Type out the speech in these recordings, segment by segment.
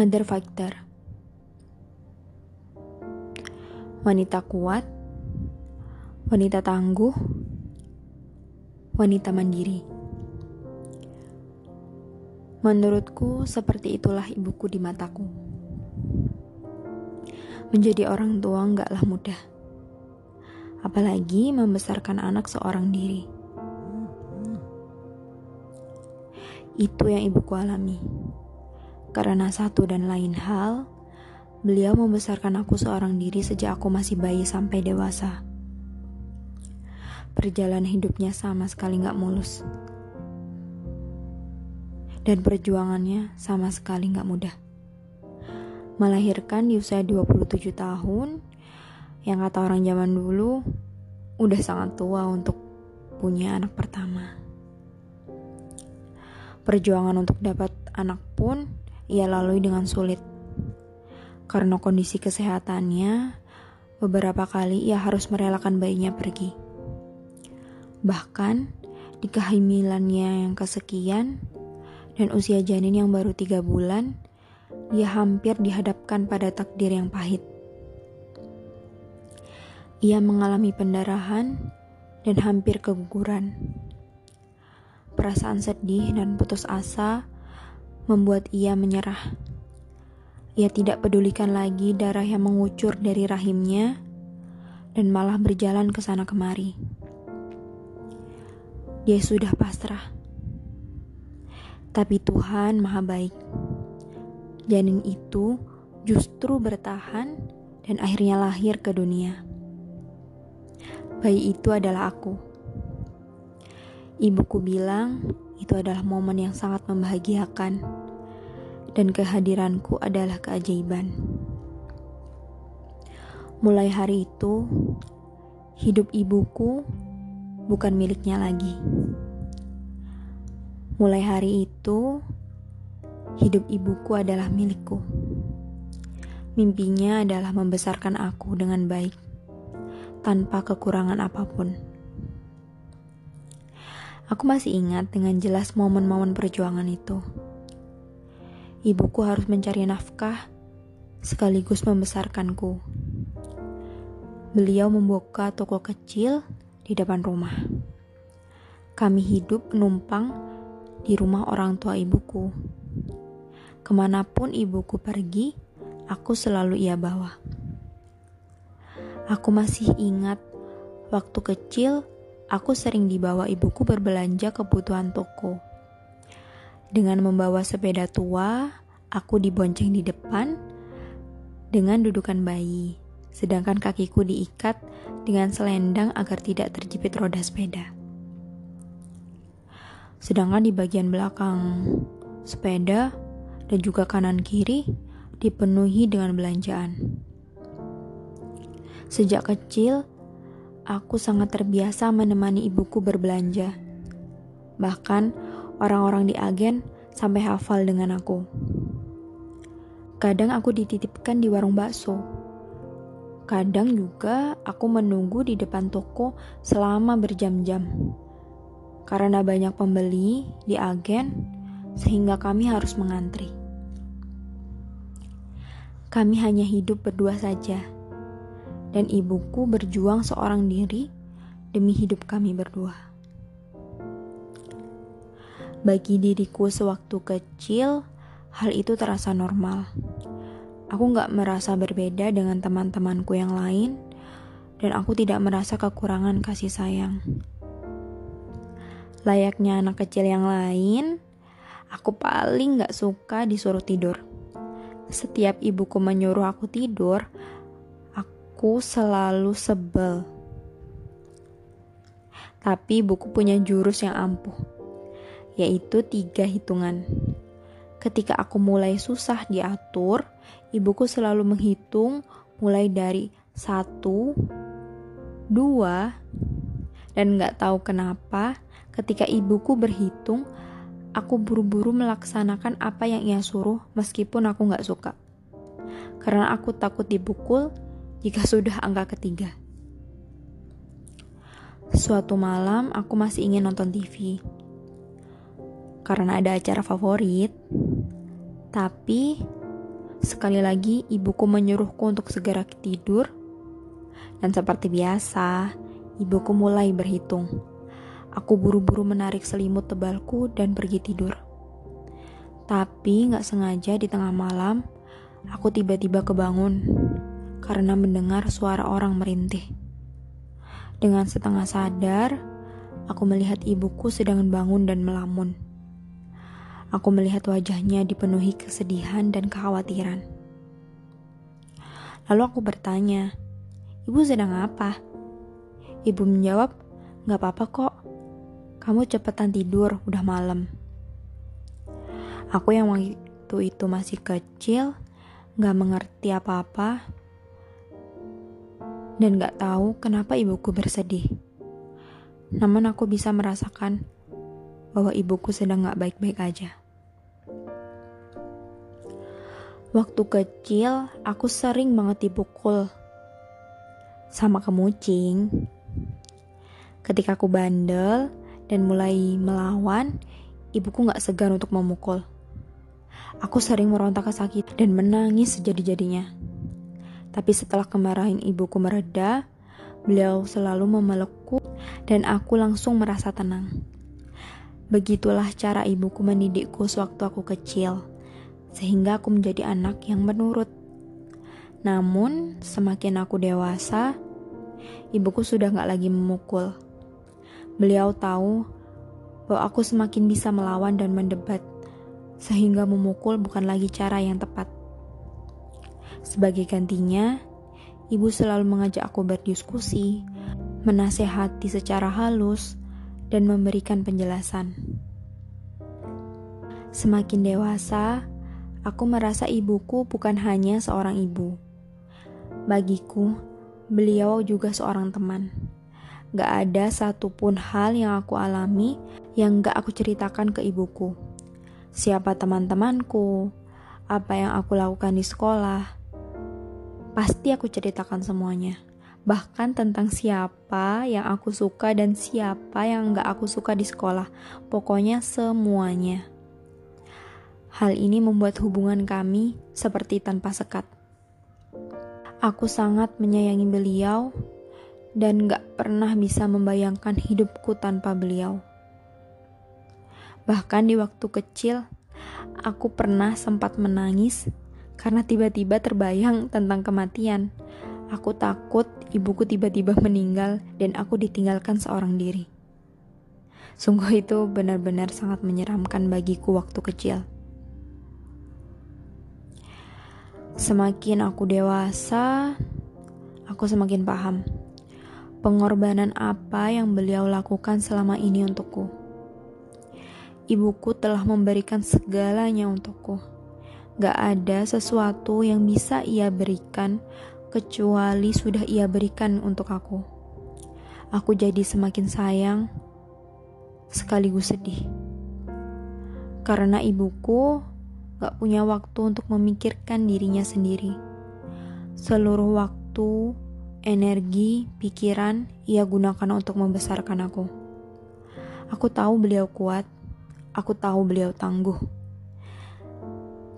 Mother Fighter Wanita kuat Wanita tangguh Wanita mandiri. Menurutku seperti itulah ibuku di mataku. Menjadi orang tua enggaklah mudah. Apalagi membesarkan anak seorang diri. Itu yang ibuku alami. Karena satu dan lain hal, beliau membesarkan aku seorang diri sejak aku masih bayi sampai dewasa. Perjalanan hidupnya sama sekali gak mulus. Dan perjuangannya sama sekali gak mudah. Melahirkan di usia 27 tahun, yang kata orang zaman dulu, udah sangat tua untuk punya anak pertama. Perjuangan untuk dapat anak pun ia lalui dengan sulit. Karena kondisi kesehatannya, beberapa kali ia harus merelakan bayinya pergi. Bahkan, di kehamilannya yang kesekian dan usia janin yang baru tiga bulan, ia hampir dihadapkan pada takdir yang pahit. Ia mengalami pendarahan dan hampir keguguran. Perasaan sedih dan putus asa membuat ia menyerah. Ia tidak pedulikan lagi darah yang mengucur dari rahimnya dan malah berjalan ke sana kemari. Dia sudah pasrah. Tapi Tuhan Maha Baik. Janin itu justru bertahan dan akhirnya lahir ke dunia. Bayi itu adalah aku. Ibuku bilang itu adalah momen yang sangat membahagiakan, dan kehadiranku adalah keajaiban. Mulai hari itu, hidup ibuku bukan miliknya lagi. Mulai hari itu, hidup ibuku adalah milikku. Mimpinya adalah membesarkan aku dengan baik, tanpa kekurangan apa pun. Aku masih ingat dengan jelas momen-momen perjuangan itu. Ibuku harus mencari nafkah sekaligus membesarkanku. Beliau membuka toko kecil di depan rumah. Kami hidup numpang di rumah orang tua ibuku. Ke mana pun ibuku pergi, aku selalu ia bawa. Aku masih ingat waktu kecil aku sering dibawa ibuku berbelanja kebutuhan toko. Dengan membawa sepeda tua, aku dibonceng di depan dengan dudukan bayi, sedangkan kakiku diikat dengan selendang agar tidak terjepit roda sepeda. Sedangkan di bagian belakang sepeda dan juga kanan kiri dipenuhi dengan belanjaan. Sejak kecil, aku sangat terbiasa menemani ibuku berbelanja. Bahkan orang-orang di agen sampai hafal dengan aku. Kadang aku dititipkan di warung bakso. Kadang juga aku menunggu di depan toko selama berjam-jam. Karena banyak pembeli di agen, sehingga kami harus mengantri. Kami hanya hidup berdua saja dan ibuku berjuang seorang diri demi hidup kami berdua. Bagi diriku sewaktu kecil, hal itu terasa normal. Aku gak merasa berbeda dengan teman-temanku yang lain, dan aku tidak merasa kekurangan kasih sayang. Layaknya anak kecil yang lain, aku paling gak suka disuruh tidur. Setiap ibuku menyuruh aku tidur, aku selalu sebel. Tapi buku punya jurus yang ampuh, yaitu tiga hitungan. Ketika aku mulai susah diatur, ibuku selalu menghitung mulai dari satu, dua, dan gak tahu kenapa ketika ibuku berhitung, aku buru-buru melaksanakan apa yang ia suruh meskipun aku gak suka. Karena aku takut dibukul, jika sudah angka ketiga. Suatu malam aku masih ingin nonton TV. Karena ada acara favorit. Tapi Sekali lagi, ibuku menyuruhku untuk segera tidur, dan seperti biasa, ibuku mulai berhitung. Aku buru-buru menarik selimut tebalku dan pergi tidur. Tapi gak sengaja di tengah malam, aku tiba-tiba kebangun karena mendengar suara orang merintih. Dengan setengah sadar, aku melihat ibuku sedang bangun dan melamun. Aku melihat wajahnya dipenuhi kesedihan dan kekhawatiran. Lalu aku bertanya, "Ibu sedang apa?" Ibu menjawab, "Gak apa-apa kok. Kamu cepetan tidur, udah malam." Aku yang waktu itu masih kecil, gak mengerti apa-apa, dan gak tahu kenapa ibuku bersedih. Namun aku bisa merasakan bahwa ibuku sedang gak baik-baik aja. Waktu kecil, aku sering banget dipukul sama kemucing. Ketika aku bandel dan mulai melawan, ibuku gak segan untuk memukul. Aku sering meronta sakit dan menangis sejadi-jadinya. Tapi setelah kemarahan ibuku mereda, beliau selalu memelukku dan aku langsung merasa tenang. Begitulah cara ibuku mendidikku sewaktu aku kecil sehingga aku menjadi anak yang menurut. Namun, semakin aku dewasa, ibuku sudah gak lagi memukul. Beliau tahu bahwa aku semakin bisa melawan dan mendebat, sehingga memukul bukan lagi cara yang tepat. Sebagai gantinya, ibu selalu mengajak aku berdiskusi, menasehati secara halus, dan memberikan penjelasan. Semakin dewasa, aku merasa ibuku bukan hanya seorang ibu. Bagiku, beliau juga seorang teman. Gak ada satupun hal yang aku alami yang gak aku ceritakan ke ibuku. Siapa teman-temanku, apa yang aku lakukan di sekolah, pasti aku ceritakan semuanya. Bahkan tentang siapa yang aku suka dan siapa yang gak aku suka di sekolah. Pokoknya semuanya. Hal ini membuat hubungan kami seperti tanpa sekat. Aku sangat menyayangi beliau dan gak pernah bisa membayangkan hidupku tanpa beliau. Bahkan di waktu kecil, aku pernah sempat menangis karena tiba-tiba terbayang tentang kematian. Aku takut ibuku tiba-tiba meninggal dan aku ditinggalkan seorang diri. Sungguh itu benar-benar sangat menyeramkan bagiku waktu kecil. Semakin aku dewasa, aku semakin paham pengorbanan apa yang beliau lakukan selama ini untukku. Ibuku telah memberikan segalanya untukku. Gak ada sesuatu yang bisa ia berikan kecuali sudah ia berikan untuk aku. Aku jadi semakin sayang sekaligus sedih. Karena ibuku gak punya waktu untuk memikirkan dirinya sendiri. Seluruh waktu, energi, pikiran ia gunakan untuk membesarkan aku. Aku tahu beliau kuat, aku tahu beliau tangguh.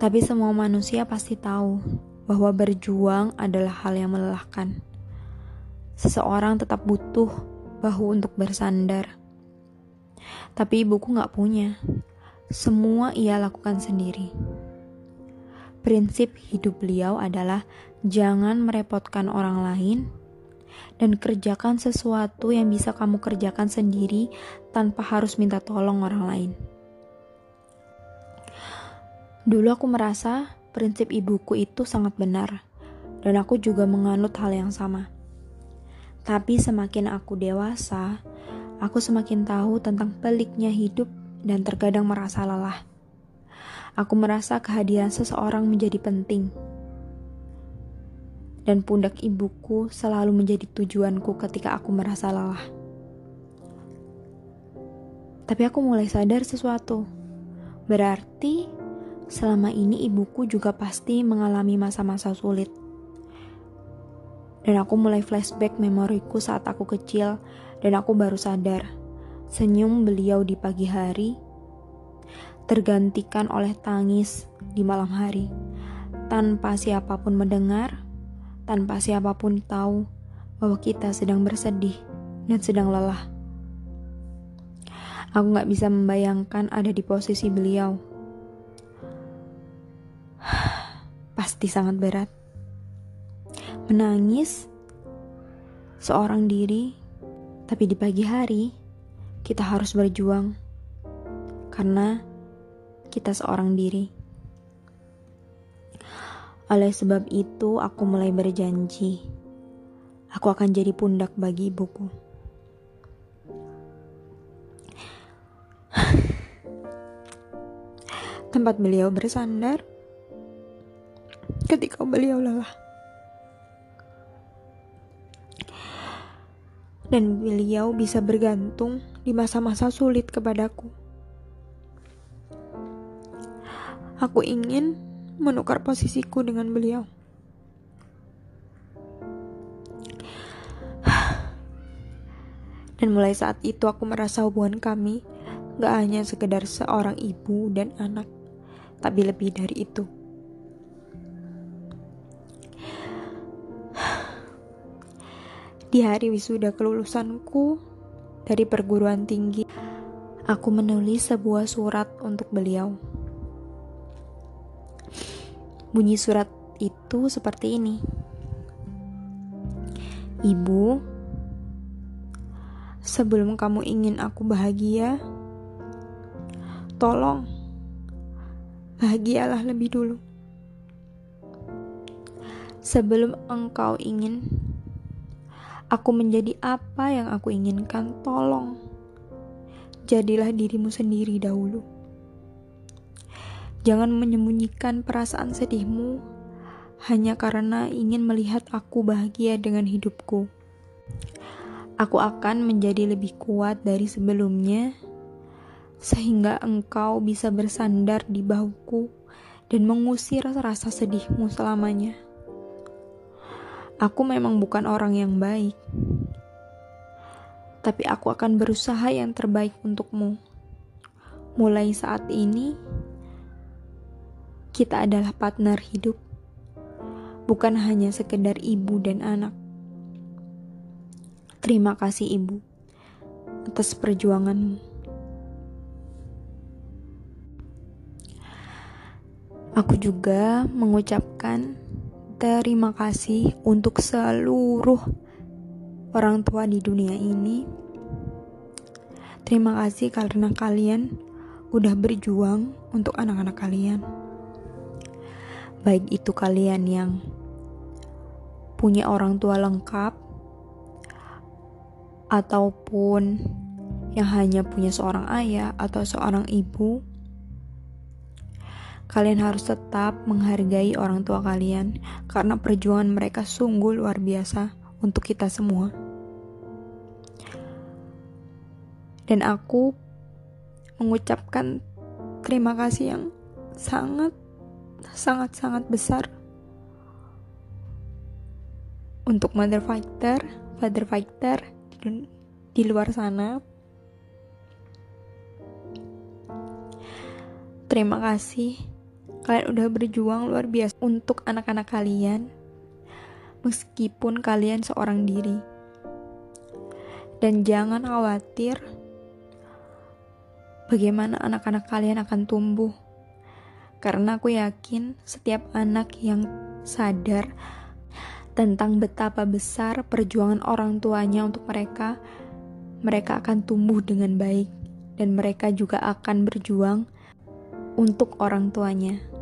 Tapi semua manusia pasti tahu bahwa berjuang adalah hal yang melelahkan. Seseorang tetap butuh bahu untuk bersandar. Tapi ibuku gak punya. Semua ia lakukan sendiri. Prinsip hidup beliau adalah jangan merepotkan orang lain dan kerjakan sesuatu yang bisa kamu kerjakan sendiri tanpa harus minta tolong orang lain. Dulu aku merasa prinsip ibuku itu sangat benar, dan aku juga menganut hal yang sama. Tapi semakin aku dewasa, aku semakin tahu tentang peliknya hidup dan terkadang merasa lelah. Aku merasa kehadiran seseorang menjadi penting. Dan pundak ibuku selalu menjadi tujuanku ketika aku merasa lelah. Tapi aku mulai sadar sesuatu. Berarti selama ini ibuku juga pasti mengalami masa-masa sulit. Dan aku mulai flashback memoriku saat aku kecil dan aku baru sadar Senyum beliau di pagi hari tergantikan oleh tangis di malam hari. tanpa siapa pun mendengar, tanpa siapa pun tahu bahwa kita sedang bersedih dan sedang lelah. Aku gak bisa membayangkan ada di posisi beliau. Pasti sangat berat. Menangis seorang diri, tapi di pagi hari kita harus berjuang karena kita seorang diri. Oleh sebab itu, aku mulai berjanji, aku akan jadi pundak bagi ibuku. Tempat beliau bersandar ketika beliau lelah. Dan beliau bisa bergantung di masa-masa sulit kepadaku. Aku ingin menukar posisiku dengan beliau. Dan mulai saat itu aku merasa hubungan kami gak hanya sekedar seorang ibu dan anak, tapi lebih dari itu. Di hari wisuda kelulusanku dari perguruan tinggi, aku menulis sebuah surat untuk beliau. Bunyi surat itu seperti ini. Ibu, sebelum kamu ingin aku bahagia, tolong bahagialah lebih dulu. Sebelum engkau ingin aku menjadi apa yang aku inginkan, tolong jadilah dirimu sendiri dahulu. Jangan menyembunyikan perasaan sedihmu hanya karena ingin melihat aku bahagia dengan hidupku. Aku akan menjadi lebih kuat dari sebelumnya, sehingga engkau bisa bersandar di bahuku dan mengusir rasa sedihmu selamanya. Aku memang bukan orang yang baik, tapi aku akan berusaha yang terbaik untukmu. Mulai saat ini, kita adalah partner hidup, bukan hanya sekedar ibu dan anak. Terima kasih ibu atas perjuanganmu. Aku juga mengucapkan terima kasih untuk seluruh orang tua di dunia ini. Terima kasih karena kalian udah berjuang untuk anak-anak kalian baik itu kalian yang punya orang tua lengkap ataupun yang hanya punya seorang ayah atau seorang ibu, kalian harus tetap menghargai orang tua kalian karena perjuangan mereka sungguh luar biasa untuk kita semua. Dan aku mengucapkan terima kasih yang sangat sangat-sangat besar untuk mother fighter, father fighter di, di luar sana. Terima kasih kalian udah berjuang luar biasa untuk anak-anak kalian meskipun kalian seorang diri. Dan jangan khawatir bagaimana anak-anak kalian akan tumbuh karena aku yakin setiap anak yang sadar tentang betapa besar perjuangan orang tuanya untuk mereka, mereka akan tumbuh dengan baik dan mereka juga akan berjuang untuk orang tuanya.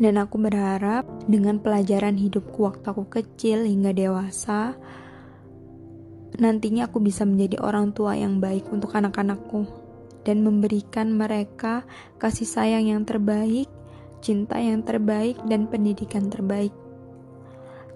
Dan aku berharap dengan pelajaran hidupku waktu aku kecil hingga dewasa, nantinya aku bisa menjadi orang tua yang baik untuk anak-anakku dan memberikan mereka kasih sayang yang terbaik, cinta yang terbaik, dan pendidikan terbaik.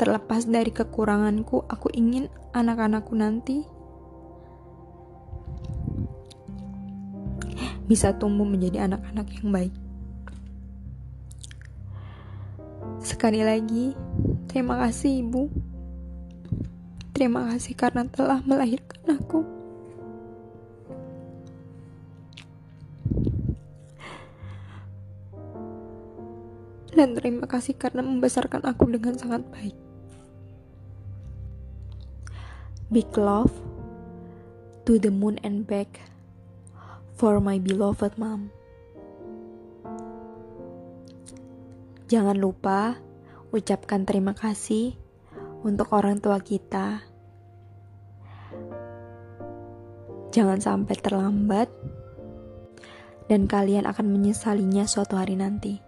Terlepas dari kekuranganku, aku ingin anak-anakku nanti bisa tumbuh menjadi anak-anak yang baik. Sekali lagi, terima kasih Ibu. Terima kasih karena telah melahirkan aku. Dan terima kasih karena membesarkan aku dengan sangat baik. Big love to the moon and back for my beloved mom. Jangan lupa ucapkan terima kasih untuk orang tua kita. Jangan sampai terlambat, dan kalian akan menyesalinya suatu hari nanti.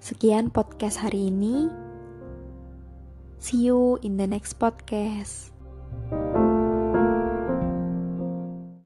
Sekian podcast hari ini. See you in the next podcast.